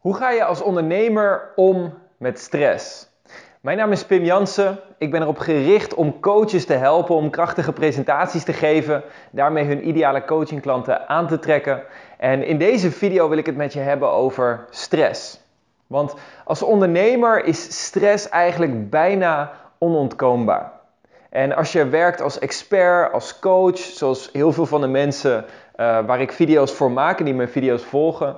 Hoe ga je als ondernemer om met stress? Mijn naam is Pim Jansen. Ik ben erop gericht om coaches te helpen om krachtige presentaties te geven, daarmee hun ideale coachingklanten aan te trekken. En in deze video wil ik het met je hebben over stress. Want als ondernemer is stress eigenlijk bijna onontkoombaar. En als je werkt als expert, als coach, zoals heel veel van de mensen uh, waar ik video's voor maak en die mijn video's volgen,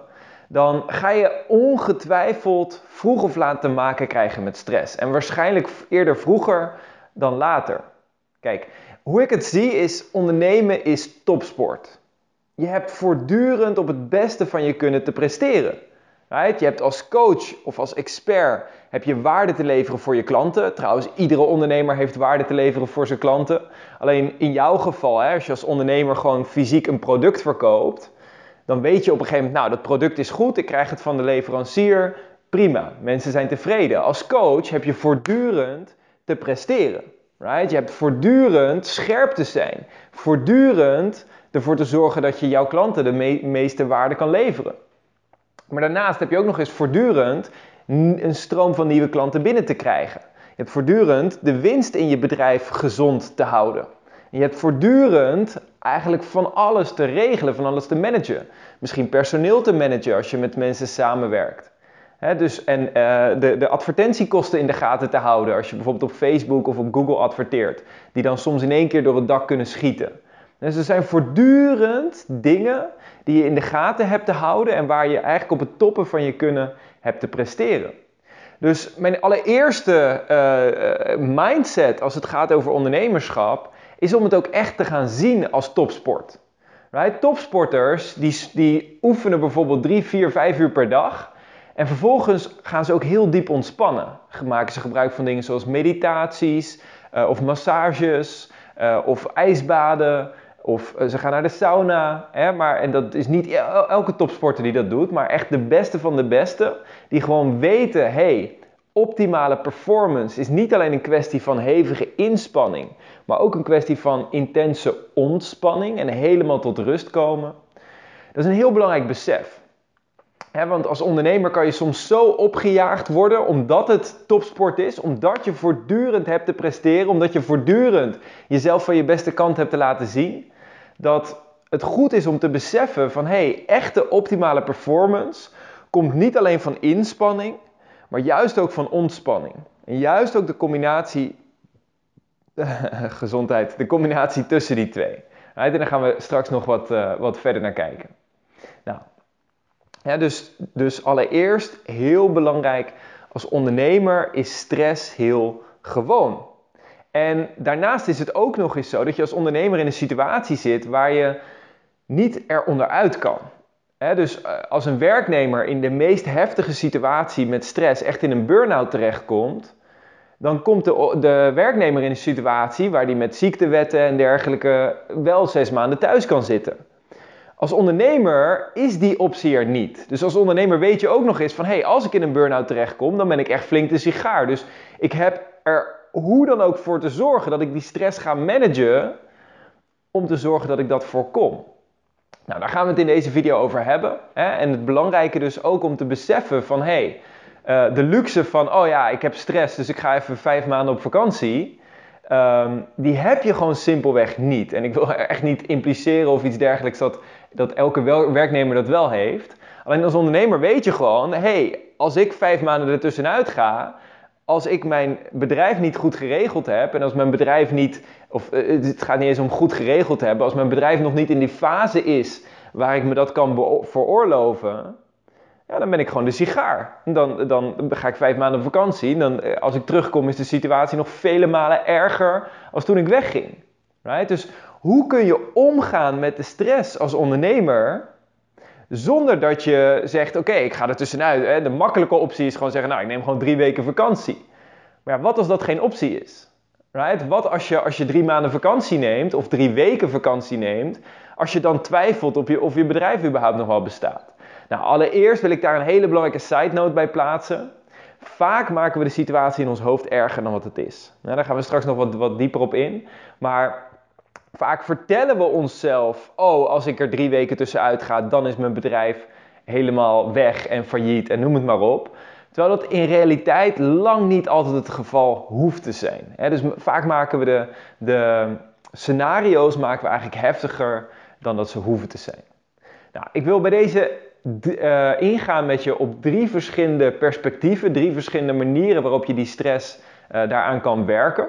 dan ga je ongetwijfeld vroeg of laat te maken krijgen met stress. En waarschijnlijk eerder vroeger dan later. Kijk, hoe ik het zie is ondernemen is topsport. Je hebt voortdurend op het beste van je kunnen te presteren. Right? Je hebt als coach of als expert heb je waarde te leveren voor je klanten. Trouwens, iedere ondernemer heeft waarde te leveren voor zijn klanten. Alleen in jouw geval, hè, als je als ondernemer gewoon fysiek een product verkoopt, dan weet je op een gegeven moment, nou, dat product is goed, ik krijg het van de leverancier, prima, mensen zijn tevreden. Als coach heb je voortdurend te presteren. Right? Je hebt voortdurend scherp te zijn, voortdurend ervoor te zorgen dat je jouw klanten de meeste waarde kan leveren. Maar daarnaast heb je ook nog eens voortdurend een stroom van nieuwe klanten binnen te krijgen. Je hebt voortdurend de winst in je bedrijf gezond te houden. En je hebt voortdurend eigenlijk van alles te regelen, van alles te managen. Misschien personeel te managen als je met mensen samenwerkt. dus, en uh, de, de advertentiekosten in de gaten te houden als je bijvoorbeeld op Facebook of op Google adverteert, die dan soms in één keer door het dak kunnen schieten. Dus er zijn voortdurend dingen die je in de gaten hebt te houden en waar je eigenlijk op het toppen van je kunnen hebt te presteren. Dus mijn allereerste uh, mindset als het gaat over ondernemerschap is om het ook echt te gaan zien als topsport. Right? Topsporters die, die oefenen bijvoorbeeld 3, 4, 5 uur per dag. En vervolgens gaan ze ook heel diep ontspannen. Maken ze gebruik van dingen zoals meditaties, uh, of massages, uh, of ijsbaden. Of uh, ze gaan naar de sauna. Hè? Maar, en dat is niet elke topsporter die dat doet, maar echt de beste van de beste. Die gewoon weten, hey, optimale performance is niet alleen een kwestie van hevige inspanning, maar ook een kwestie van intense ontspanning en helemaal tot rust komen. Dat is een heel belangrijk besef. want als ondernemer kan je soms zo opgejaagd worden omdat het topsport is, omdat je voortdurend hebt te presteren, omdat je voortdurend jezelf van je beste kant hebt te laten zien, dat het goed is om te beseffen van hé, hey, echte optimale performance komt niet alleen van inspanning, maar juist ook van ontspanning. En juist ook de combinatie, gezondheid, de combinatie tussen die twee. En daar gaan we straks nog wat, uh, wat verder naar kijken. Nou, dus, dus allereerst heel belangrijk, als ondernemer is stress heel gewoon. En daarnaast is het ook nog eens zo dat je als ondernemer in een situatie zit waar je niet eronder uit kan dus eh, als een werknemer in de meest heftige situatie met stress echt in een burn-out terechtkomt, dan komt de, de werknemer in een situatie waar die met ziektewetten en dergelijke wel zes maanden thuis kan zitten. Als ondernemer is die optie er niet. Dus als ondernemer weet je ook nog eens van, hé, hey, als ik in een burn-out terechtkom, dan ben ik echt flink de sigaar. Dus ik heb er hoe dan ook voor te zorgen dat ik die stress ga managen om te zorgen dat ik dat voorkom. Nou, daar gaan we het in deze video over hebben. Hè? En het belangrijke dus ook om te beseffen van, hé, hey, uh, de luxe van, oh ja, ik heb stress, dus ik ga even vijf maanden op vakantie. Um, die heb je gewoon simpelweg niet. En ik wil echt niet impliceren of iets dergelijks dat, dat elke werknemer dat wel heeft. Alleen als ondernemer weet je gewoon, hé, hey, als ik vijf maanden ertussenuit ga, als ik mijn bedrijf niet goed geregeld heb en als mijn bedrijf niet, of eh, het gaat niet eens om goed geregeld hebben, als mijn bedrijf nog niet in die fase is waar ik me dat kan veroorloven, ja, dan ben ik gewoon de sigaar. Dan, dan ga ik vijf maanden op vakantie. Dan, eh, als ik terugkom is de situatie nog vele malen erger als toen ik wegging. Right? Dus hoe kun je omgaan met de stress als ondernemer zonder dat je zegt, oké, ik ga er tussenuit. De makkelijke optie is gewoon zeggen, nou, ik neem gewoon drie weken vakantie. Maar wat als dat geen optie is? Right? Wat als je, als je drie maanden vakantie neemt, of drie weken vakantie neemt, als je dan twijfelt of je, of je bedrijf überhaupt nog wel bestaat? Nou, allereerst wil ik daar een hele belangrijke side note bij plaatsen. Vaak maken we de situatie in ons hoofd erger dan wat het is. Nou, daar gaan we straks nog wat, wat dieper op in. Maar Vaak vertellen we onszelf, oh, als ik er drie weken tussenuit ga, dan is mijn bedrijf helemaal weg en failliet en noem het maar op. Terwijl dat in realiteit lang niet altijd het geval hoeft te zijn. dus vaak maken we de, de scenario's maken we eigenlijk heftiger dan dat ze hoeven te zijn. Nou, ik wil bij deze uh, ingaan met je op drie verschillende perspectieven, drie verschillende manieren waarop je die stress uh, daaraan kan werken.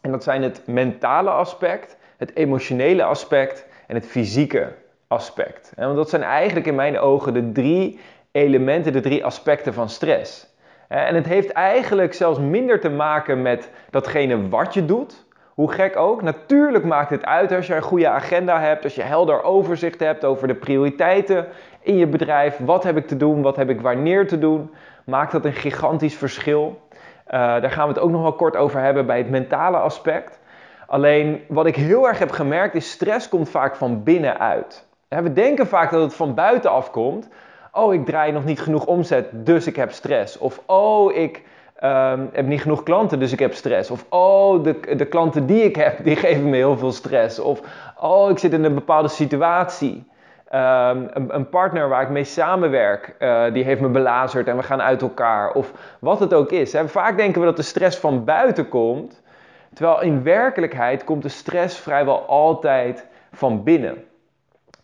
En dat zijn het mentale aspect, het emotionele aspect en het fysieke aspect. Want dat zijn eigenlijk in mijn ogen de drie elementen, de drie aspecten van stress. En het heeft eigenlijk zelfs minder te maken met datgene wat je doet. Hoe gek ook. Natuurlijk maakt het uit als je een goede agenda hebt, als je helder overzicht hebt over de prioriteiten in je bedrijf. Wat heb ik te doen, wat heb ik wanneer te doen. Maakt dat een gigantisch verschil. Uh, daar gaan we het ook nog wel kort over hebben bij het mentale aspect. Alleen wat ik heel erg heb gemerkt is stress komt vaak van binnenuit. We denken vaak dat het van buiten komt. Oh, ik draai nog niet genoeg omzet, dus ik heb stress. Of oh, ik um, heb niet genoeg klanten, dus ik heb stress. Of oh, de, de klanten die ik heb, die geven me heel veel stress. Of oh, ik zit in een bepaalde situatie. Um, een, een, partner waar ik mee samenwerk, uh, die heeft me belazerd en we gaan uit elkaar. Of wat het ook is. Vaak denken we dat de stress van buiten komt. Terwijl in werkelijkheid komt de stress vrijwel altijd van binnen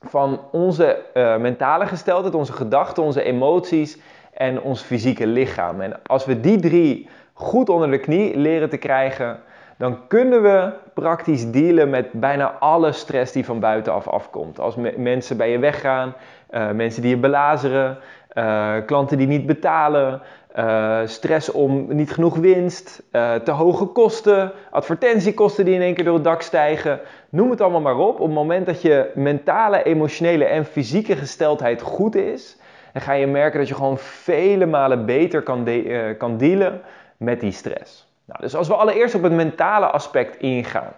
van onze uh, mentale gesteldheid, onze gedachten, onze emoties en ons fysieke lichaam. En als we die drie goed onder de knie leren te krijgen, dan kunnen we praktisch dealen met bijna alle stress die van buitenaf afkomt. Als mensen bij je weggaan, uh, mensen die je belazeren, uh, klanten die niet betalen, uh, stress om niet genoeg winst, uh, te hoge kosten, advertentiekosten die in één keer door het dak stijgen. Noem het allemaal maar op. Op het moment dat je mentale, emotionele en fysieke gesteldheid goed is, dan ga je merken dat je gewoon vele malen beter kan, uh, kan dealen met die stress. Nou, dus als we allereerst op het mentale aspect ingaan.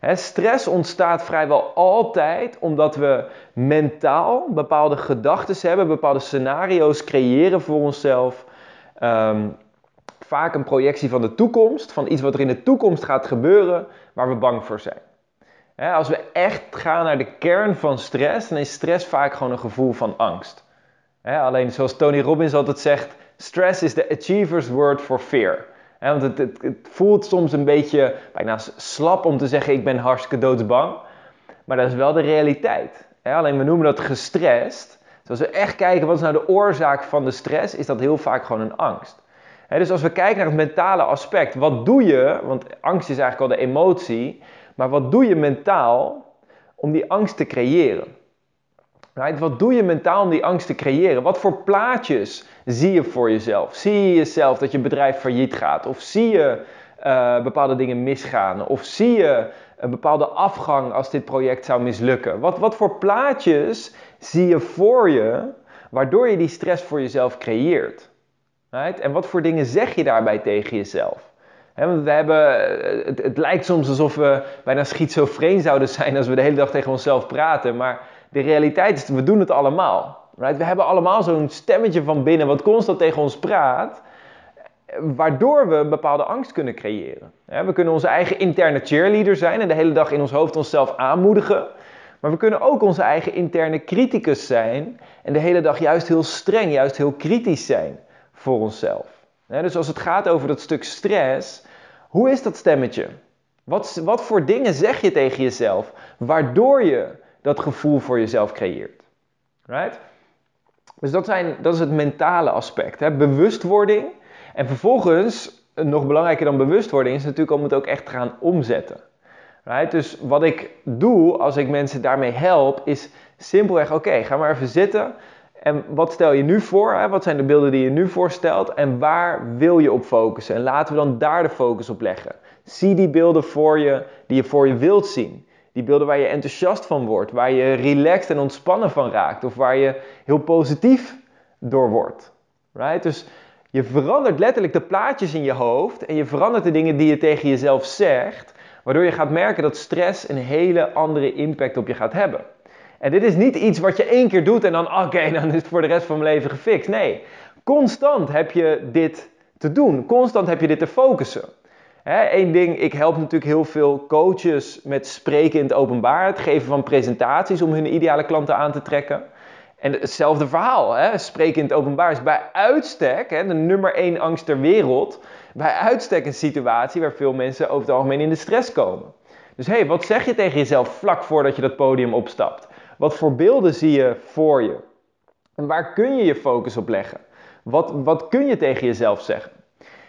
Hè, stress ontstaat vrijwel altijd omdat we mentaal bepaalde gedachten hebben, bepaalde scenario's creëren voor onszelf um, vaak een projectie van de toekomst, van iets wat er in de toekomst gaat gebeuren, waar we bang voor zijn. als we echt gaan naar de kern van stress, dan is stress vaak gewoon een gevoel van angst. alleen zoals Tony Robbins altijd zegt, stress is the achiever's word for fear. want het, het, het, voelt soms een beetje bijna slap om te zeggen ik ben hartstikke doodsbang. Maar dat is wel de realiteit. alleen we noemen dat gestrest. Dus als we echt kijken wat is nou de oorzaak van de stress, is dat heel vaak gewoon een angst. dus als we kijken naar het mentale aspect, wat doe je, want angst is eigenlijk al de emotie, maar wat doe je mentaal om die angst te creëren? Right? Wat doe je mentaal om die angst te creëren? Wat voor plaatjes zie je voor jezelf? Zie je jezelf dat je bedrijf failliet gaat? Of zie je uh, bepaalde dingen misgaan? Of zie je een bepaalde afgang als dit project zou mislukken? Wat, wat voor plaatjes zie je voor je waardoor je die stress voor jezelf creëert? Right? En wat voor dingen zeg je daarbij tegen jezelf? We hebben, het, het, lijkt soms alsof we bijna schizofreen zouden zijn als we de hele dag tegen onszelf praten. Maar de realiteit is, we doen het allemaal. Right? We hebben allemaal zo'n stemmetje van binnen wat constant tegen ons praat waardoor we bepaalde angst kunnen creëren. We kunnen onze eigen interne cheerleader zijn en de hele dag in ons hoofd onszelf aanmoedigen. Maar we kunnen ook onze eigen interne criticus zijn en de hele dag juist heel streng, juist heel kritisch zijn voor onszelf. Dus als het gaat over dat stuk stress, hoe is dat stemmetje? Wat, wat voor dingen zeg je tegen jezelf waardoor je dat gevoel voor jezelf creëert? Right? Dus dat, zijn, dat is het mentale aspect. Bewustwording en vervolgens, nog belangrijker dan bewustwording, is natuurlijk om het ook echt te gaan omzetten. Right? Dus wat ik doe als ik mensen daarmee help, is simpelweg: oké, ga maar even zitten. En wat stel je nu voor? Hè? Wat zijn de beelden die je nu voorstelt? En waar wil je op focussen? En laten we dan daar de focus op leggen. Zie die beelden voor je die je voor je wilt zien. Die beelden waar je enthousiast van wordt, waar je relaxed en ontspannen van raakt, of waar je heel positief door wordt. Right? Dus je verandert letterlijk de plaatjes in je hoofd en je verandert de dingen die je tegen jezelf zegt, waardoor je gaat merken dat stress een hele andere impact op je gaat hebben. En dit is niet iets wat je één keer doet en dan, oké, dan is het voor de rest van mijn leven gefixt. Nee, constant heb je dit te doen. Constant heb je dit te focussen. Eén ding, ik help natuurlijk heel veel coaches met spreken in het openbaar, het geven van presentaties om hun ideale klanten aan te trekken. En hetzelfde verhaal, hè? spreken in het openbaar is bij uitstek, hè, de nummer één angst ter wereld, bij uitstek een situatie waar veel mensen over het algemeen in de stress komen. Dus hé, hey, wat zeg je tegen jezelf vlak voordat je dat podium opstapt? Wat voor beelden zie je voor je? En waar kun je je focus op leggen? Wat, wat kun je tegen jezelf zeggen?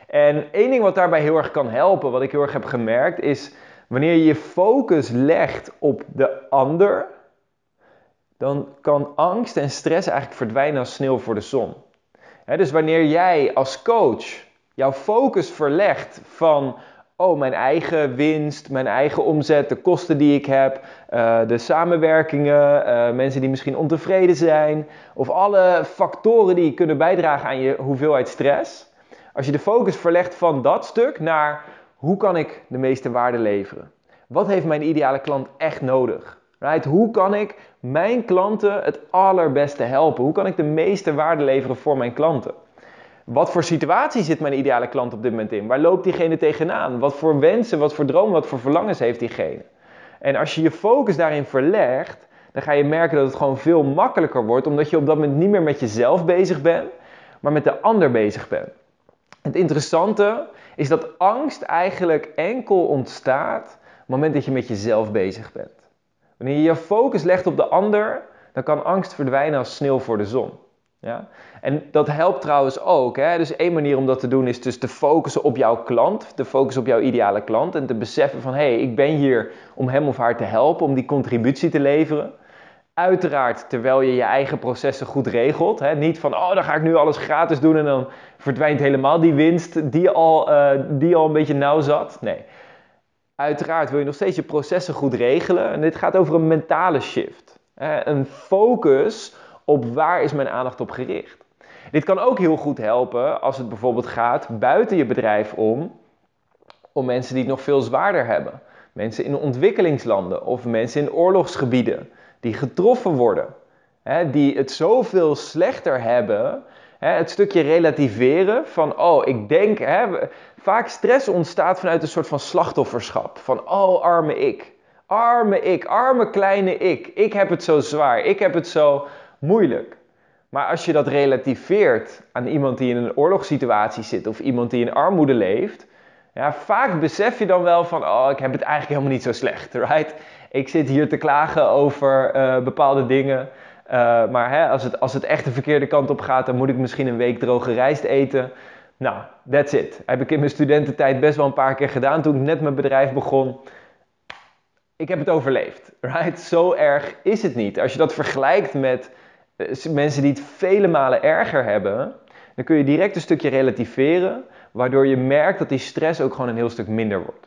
En één ding wat daarbij heel erg kan helpen, wat ik heel erg heb gemerkt, is wanneer je je focus legt op de ander, dan kan angst en stress eigenlijk verdwijnen als sneeuw voor de zon. dus wanneer jij als coach jouw focus verlegt van oh, mijn eigen winst, mijn eigen omzet, de kosten die ik heb, uh, de samenwerkingen, uh, mensen die misschien ontevreden zijn, of alle factoren die kunnen bijdragen aan je hoeveelheid stress. Als je de focus verlegt van dat stuk naar hoe kan ik de meeste waarde leveren? Wat heeft mijn ideale klant echt nodig? Right? Hoe kan ik mijn klanten het allerbeste helpen? Hoe kan ik de meeste waarde leveren voor mijn klanten? Wat voor situatie zit mijn ideale klant op dit moment in? Waar loopt diegene tegenaan? Wat voor wensen, wat voor dromen, wat voor verlangens heeft diegene? En als je je focus daarin verlegt, dan ga je merken dat het gewoon veel makkelijker wordt, omdat je op dat moment niet meer met jezelf bezig bent, maar met de ander bezig bent. Het interessante is dat angst eigenlijk enkel ontstaat op het moment dat je met jezelf bezig bent. Wanneer je je focus legt op de ander, dan kan angst verdwijnen als sneeuw voor de zon. Ja? En dat helpt trouwens ook. Hè? Dus één manier om dat te doen is dus te focussen op jouw klant, te focussen op jouw ideale klant en te beseffen van hé, hey, ik ben hier om hem of haar te helpen, om die contributie te leveren. Uiteraard terwijl je je eigen processen goed regelt. Hè? Niet van, oh, dan ga ik nu alles gratis doen en dan verdwijnt helemaal die winst die al, uh, die al een beetje nauw zat. Nee. Uiteraard wil je nog steeds je processen goed regelen. En dit gaat over een mentale shift. Een focus op waar is mijn aandacht op gericht. Dit kan ook heel goed helpen als het bijvoorbeeld gaat buiten je bedrijf om, om mensen die het nog veel zwaarder hebben. Mensen in ontwikkelingslanden of mensen in oorlogsgebieden die getroffen worden. Die het zoveel slechter hebben. Hè, het stukje relativeren van, oh, ik denk, hè, vaak stress ontstaat vanuit een soort van slachtofferschap. Van, oh, arme ik. Arme ik, arme kleine ik. Ik heb het zo zwaar. Ik heb het zo moeilijk. Maar als je dat relativeert aan iemand die in een oorlogssituatie zit of iemand die in armoede leeft, ja, vaak besef je dan wel van, oh, ik heb het eigenlijk helemaal niet zo slecht, right? Ik zit hier te klagen over uh, bepaalde dingen, uh, maar hè, als, het, als het echt de verkeerde kant op gaat, dan moet ik misschien een week droge rijst eten. Nou, that's it. Heb ik in mijn studententijd best wel een paar keer gedaan toen ik net mijn bedrijf begon. Ik heb het overleefd, right? Zo erg is het niet. Als je dat vergelijkt met eh, mensen die het vele malen erger hebben, dan kun je direct een stukje relativeren, waardoor je merkt dat die stress ook gewoon een heel stuk minder wordt.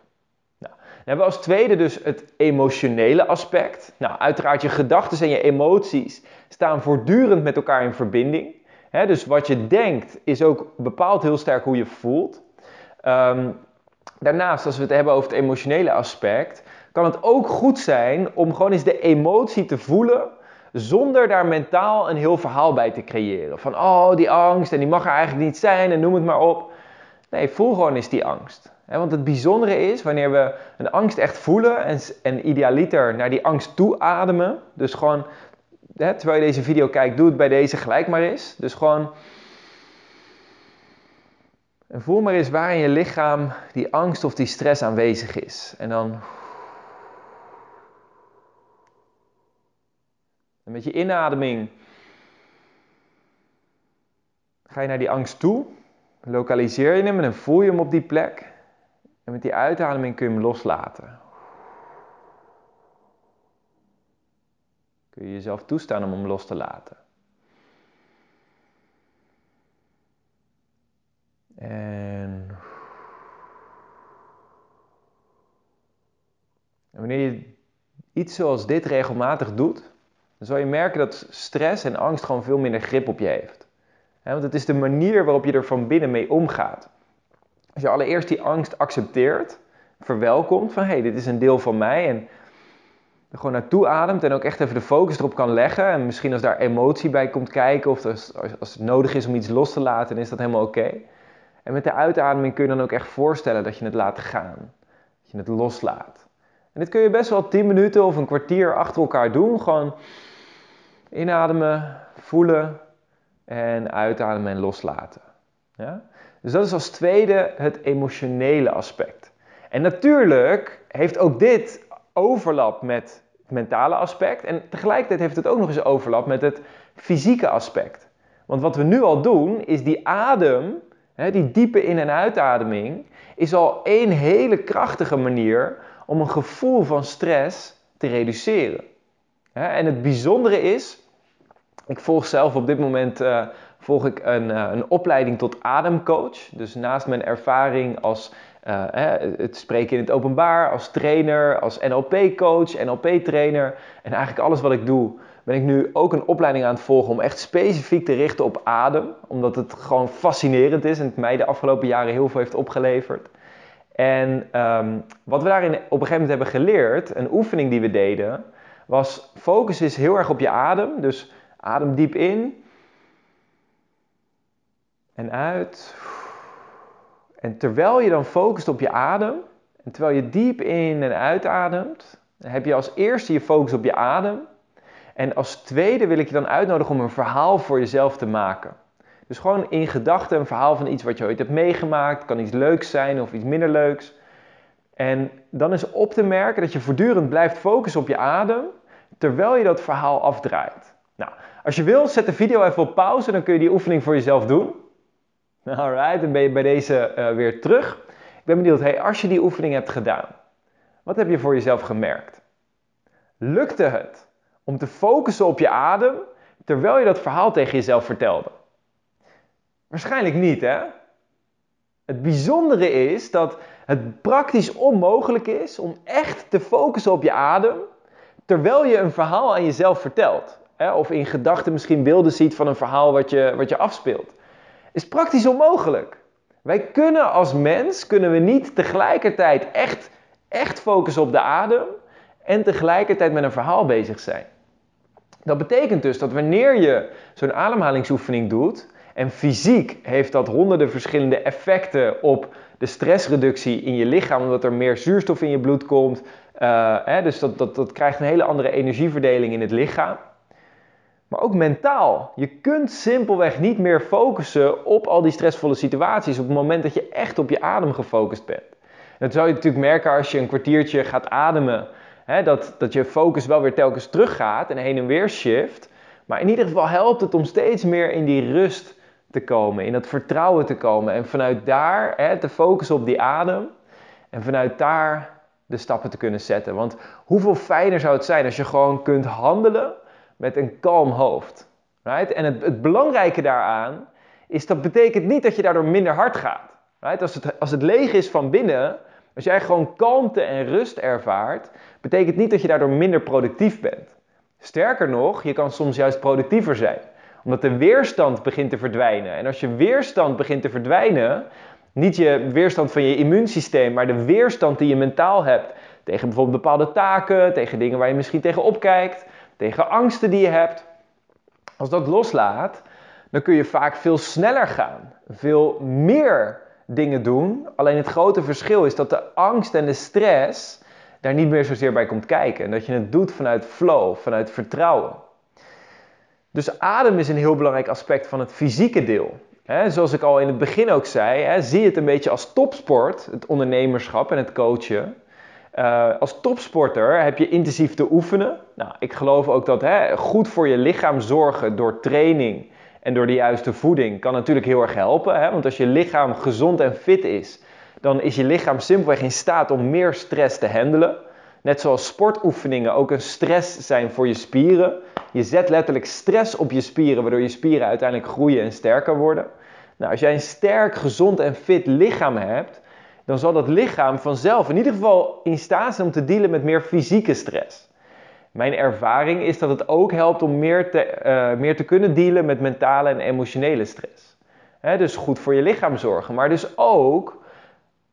Dan hebben we als tweede dus het emotionele aspect. Nou, uiteraard je gedachten en je emoties staan voortdurend met elkaar in verbinding. dus wat je denkt is ook bepaalt heel sterk hoe je voelt. Ehm, daarnaast, als we het hebben over het emotionele aspect, kan het ook goed zijn om gewoon eens de emotie te voelen zonder daar mentaal een heel verhaal bij te creëren. Van, oh, die angst en die mag er eigenlijk niet zijn en noem het maar op. Nee, voel gewoon eens die angst. Want het bijzondere is, wanneer we een angst echt voelen en, idealiter naar die angst toe ademen. Dus gewoon, terwijl je deze video kijkt, doe het bij deze gelijk maar eens. Dus gewoon, en voel maar eens waar in je lichaam die angst of die stress aanwezig is. En dan En met je inademing ga je naar die angst toe, lokaliseer je hem en dan voel je hem op die plek. En met die uitademing kun je hem loslaten. Kun je jezelf toestaan om hem los te laten. En, en wanneer je iets zoals dit regelmatig doet, dan zal je merken dat stress en angst gewoon veel minder grip op je heeft. Want het is de manier waarop je er van binnen mee omgaat. Als je allereerst die angst accepteert, verwelkomt van hé, hey, dit is een deel van mij en er gewoon naartoe ademt en ook echt even de focus erop kan leggen. En misschien als daar emotie bij komt kijken of als, als het nodig is om iets los te laten, dan is dat helemaal oké. En met de uitademing kun je dan ook echt voorstellen dat je het laat gaan. Dat je het loslaat. En dit kun je best wel 10 minuten of een kwartier achter elkaar doen. Gewoon Inademen, voelen en uitademen en loslaten. Ja? Dus dat is als tweede het emotionele aspect. En natuurlijk heeft ook dit overlap met het mentale aspect. En tegelijkertijd heeft het ook nog eens overlap met het fysieke aspect. Want wat we nu al doen, is die adem, die diepe in- en uitademing, is al één hele krachtige manier om een gevoel van stress te reduceren. En het bijzondere is, ik volg zelf op dit moment uh, volg ik een, uh, een opleiding tot ademcoach. Dus naast mijn ervaring als uh, het spreken in het openbaar, als trainer, als NLP-coach, NLP-trainer en eigenlijk alles wat ik doe, ben ik nu ook een opleiding aan het volgen om echt specifiek te richten op adem. Omdat het gewoon fascinerend is en het mij de afgelopen jaren heel veel heeft opgeleverd. En um, wat we daarin op een gegeven moment hebben geleerd, een oefening die we deden, was focus is heel erg op je adem. Dus adem diep in en uit. En terwijl je dan focust op je adem, en terwijl je diep in en uitademt, heb je als eerste je focus op je adem. En als tweede wil ik je dan uitnodigen om een verhaal voor jezelf te maken. Dus gewoon in gedachten een verhaal van iets wat je ooit hebt meegemaakt. Kan iets leuks zijn of iets minder leuks. En dan is op te merken dat je voortdurend blijft focussen op je adem, terwijl je dat verhaal afdraait. Als je wil, zet de video even op pauze, dan kun je die oefening voor jezelf doen. Alright, dan ben je bij deze uh, weer terug. Ik ben benieuwd, hey, als je die oefening hebt gedaan, wat heb je voor jezelf gemerkt? Lukte het om te focussen op je adem terwijl je dat verhaal tegen jezelf vertelde? Waarschijnlijk niet, hè? Het bijzondere is dat het praktisch onmogelijk is om echt te focussen op je adem terwijl je een verhaal aan jezelf vertelt. Hè? Of in gedachten misschien beelden ziet van een verhaal wat je, wat je afspeelt. Is praktisch onmogelijk. Wij kunnen als mens kunnen we niet tegelijkertijd echt, echt focussen op de adem en tegelijkertijd met een verhaal bezig zijn. Dat betekent dus dat wanneer je zo'n ademhalingsoefening doet, en fysiek heeft dat honderden verschillende effecten op de stressreductie in je lichaam, omdat er meer zuurstof in je bloed komt. Uh, hè, dus dat, dat, dat krijgt een hele andere energieverdeling in het lichaam. Maar ook mentaal. Je kunt simpelweg niet meer focussen op al die stressvolle situaties op het moment dat je echt op je adem gefocust bent. dat zou je natuurlijk merken als je een kwartiertje gaat ademen. Hè, dat, dat je focus wel weer telkens teruggaat en heen en weer shift. Maar in ieder geval helpt het om steeds meer in die rust te komen, in dat vertrouwen te komen. En vanuit daar hè, te focussen op die adem. En vanuit daar de stappen te kunnen zetten. Want hoeveel fijner zou het zijn als je gewoon kunt handelen met een kalm hoofd. Right? En het, het belangrijke daaraan is dat betekent niet dat je daardoor minder hard gaat. Right? Als, het, als het leeg is van binnen, als jij gewoon kalmte en rust ervaart, betekent niet dat je daardoor minder productief bent. Sterker nog, je kan soms juist productiever zijn omdat de weerstand begint te verdwijnen. En als je weerstand begint te verdwijnen, niet je weerstand van je immuunsysteem, maar de weerstand die je mentaal hebt tegen bijvoorbeeld bepaalde taken, tegen dingen waar je misschien tegen opkijkt, tegen angsten die je hebt. Als dat loslaat, dan kun je vaak veel sneller gaan, veel meer dingen doen. Alleen het grote verschil is dat de angst en de stress daar niet meer zozeer bij komt kijken. En dat je het doet vanuit flow, vanuit vertrouwen. Dus adem is een heel belangrijk aspect van het fysieke deel. zoals ik al in het begin ook zei, zie het een beetje als topsport, het ondernemerschap en het coachen. Uh, als topsporter heb je intensief te oefenen. Nou, ik geloof ook dat goed voor je lichaam zorgen door training en door de juiste voeding kan natuurlijk heel erg helpen. Want als je lichaam gezond en fit is, dan is je lichaam simpelweg in staat om meer stress te handelen. Net zoals sportoefeningen ook een stress zijn voor je spieren. Je zet letterlijk stress op je spieren, waardoor je spieren uiteindelijk groeien en sterker worden. Nou, als jij een sterk, gezond en fit lichaam hebt, dan zal dat lichaam vanzelf in ieder geval in staat zijn om te dealen met meer fysieke stress. Mijn ervaring is dat het ook helpt om meer te, uh, meer te kunnen dealen met mentale en emotionele stress. dus goed voor je lichaam zorgen, maar dus ook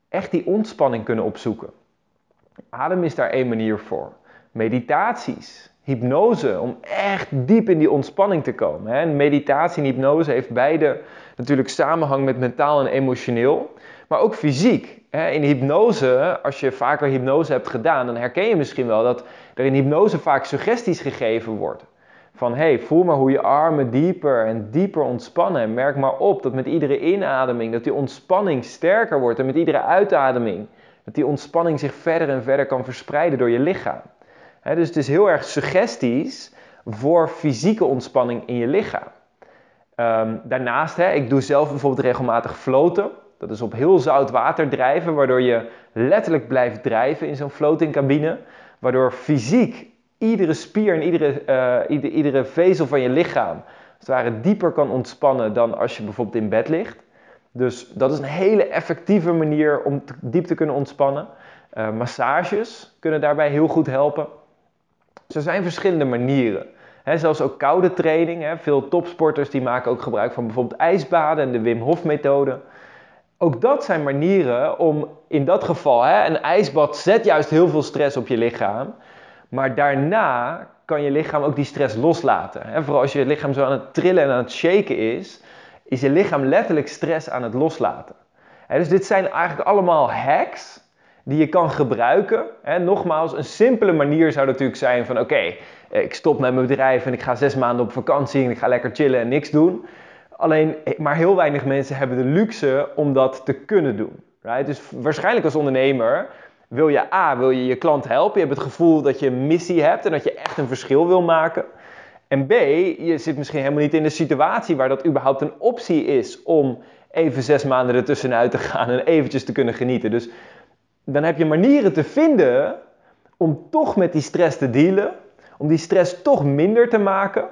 echt die ontspanning kunnen opzoeken. Adem is daar één manier voor. Meditaties, hypnose, om echt diep in die ontspanning te komen. En meditatie en hypnose heeft beide natuurlijk samenhang met mentaal en emotioneel, maar ook fysiek. In hypnose, als je vaker hypnose hebt gedaan, dan herken je misschien wel dat er in hypnose vaak suggesties gegeven worden. Van hey, voel maar hoe je armen dieper en dieper ontspannen. En merk maar op dat met iedere inademing dat die ontspanning sterker wordt. En met iedere uitademing dat die ontspanning zich verder en verder kan verspreiden door je lichaam. dus het is heel erg suggesties voor fysieke ontspanning in je lichaam. Ehm, daarnaast, ik doe zelf bijvoorbeeld regelmatig floten. Dat is op heel zout water drijven, waardoor je letterlijk blijft drijven in zo'n floatingcabine. Waardoor fysiek iedere spier en iedere, uh, iedere vezel van je lichaam als het dieper kan ontspannen dan als je bijvoorbeeld in bed ligt. Dus dat is een hele effectieve manier om diep te kunnen ontspannen. Uh, massages kunnen daarbij heel goed helpen. Er zijn verschillende manieren. He, zelfs ook koude training. He. Veel topsporters die maken ook gebruik van bijvoorbeeld ijsbaden en de Wim Hof methode. Ook dat zijn manieren om in dat geval, he, een ijsbad zet juist heel veel stress op je lichaam. Maar daarna kan je lichaam ook die stress loslaten. He, vooral als je lichaam zo aan het trillen en aan het shaken is, is je lichaam letterlijk stress aan het loslaten. dus dit zijn eigenlijk allemaal hacks die je kan gebruiken. nogmaals, een simpele manier zou natuurlijk zijn van oké, eh, ik stop met mijn bedrijf en ik ga zes maanden op vakantie en ik ga lekker chillen en niks doen. Alleen, maar heel weinig mensen hebben de luxe om dat te kunnen doen. Right? Dus waarschijnlijk als ondernemer wil je A, wil je je klant helpen. Je hebt het gevoel dat je een missie hebt en dat je echt een verschil wil maken. En B, je zit misschien helemaal niet in de situatie waar dat überhaupt een optie is om even zes maanden ertussenuit te gaan en eventjes te kunnen genieten. Dus dan heb je manieren te vinden om toch met die stress te dealen om die stress toch minder te maken.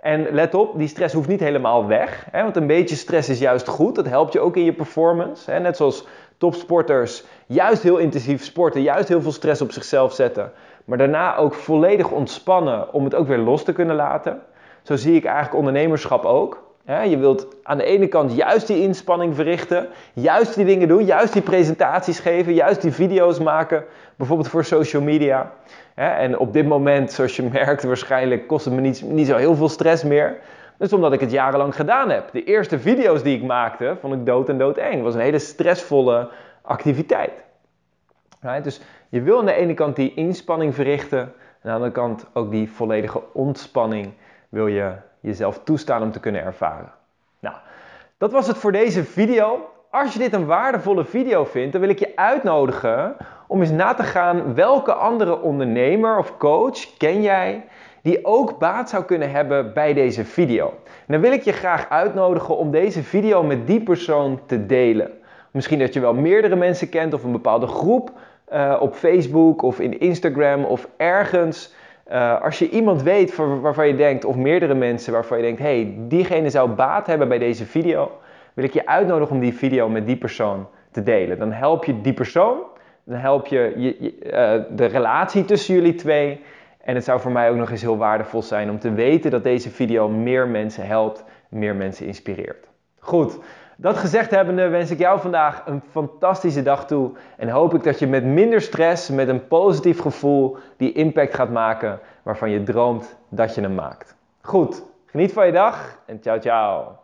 En let op, die stress hoeft niet helemaal weg. Hè, want een beetje stress is juist goed. Dat helpt je ook in je performance. Hè, net zoals topsporters juist heel intensief sporten, juist heel veel stress op zichzelf zetten. Maar daarna ook volledig ontspannen om het ook weer los te kunnen laten. Zo zie ik eigenlijk ondernemerschap ook. Je wilt aan de ene kant juist die inspanning verrichten, juist die dingen doen, juist die presentaties geven, juist die video's maken, bijvoorbeeld voor social media. En op dit moment, zoals je merkt, waarschijnlijk kost het me niet, zo heel veel stress meer. Is omdat ik het jarenlang gedaan heb. De eerste video's die ik maakte, vond ik dood en dood eng. Het was een hele stressvolle activiteit. Dus je wil aan de ene kant die inspanning verrichten, en aan de andere kant ook die volledige ontspanning wil je jezelf toestaan om te kunnen ervaren. Nou, dat was het voor deze video. Als je dit een waardevolle video vindt, dan wil ik je uitnodigen om eens na te gaan welke andere ondernemer of coach ken jij die ook baat zou kunnen hebben bij deze video. Dan wil ik je graag uitnodigen om deze video met die persoon te delen. Misschien dat je wel meerdere mensen kent of een bepaalde groep uh, op Facebook of in Instagram of ergens. Uh, als je iemand weet waarvan je denkt, of meerdere mensen waarvan je denkt, hey, diegene zou baat hebben bij deze video, wil ik je uitnodigen om die video met die persoon te delen. Dan help je die persoon, dan help je, je, uh, de relatie tussen jullie twee. En het zou voor mij ook nog eens heel waardevol zijn om te weten dat deze video meer mensen helpt, meer mensen inspireert. Goed, dat gezegd hebbende wens ik jou vandaag een fantastische dag toe en hoop ik dat je met minder stress, met een positief gevoel, die impact gaat maken waarvan je droomt dat je hem maakt. Goed, geniet van je dag en ciao ciao.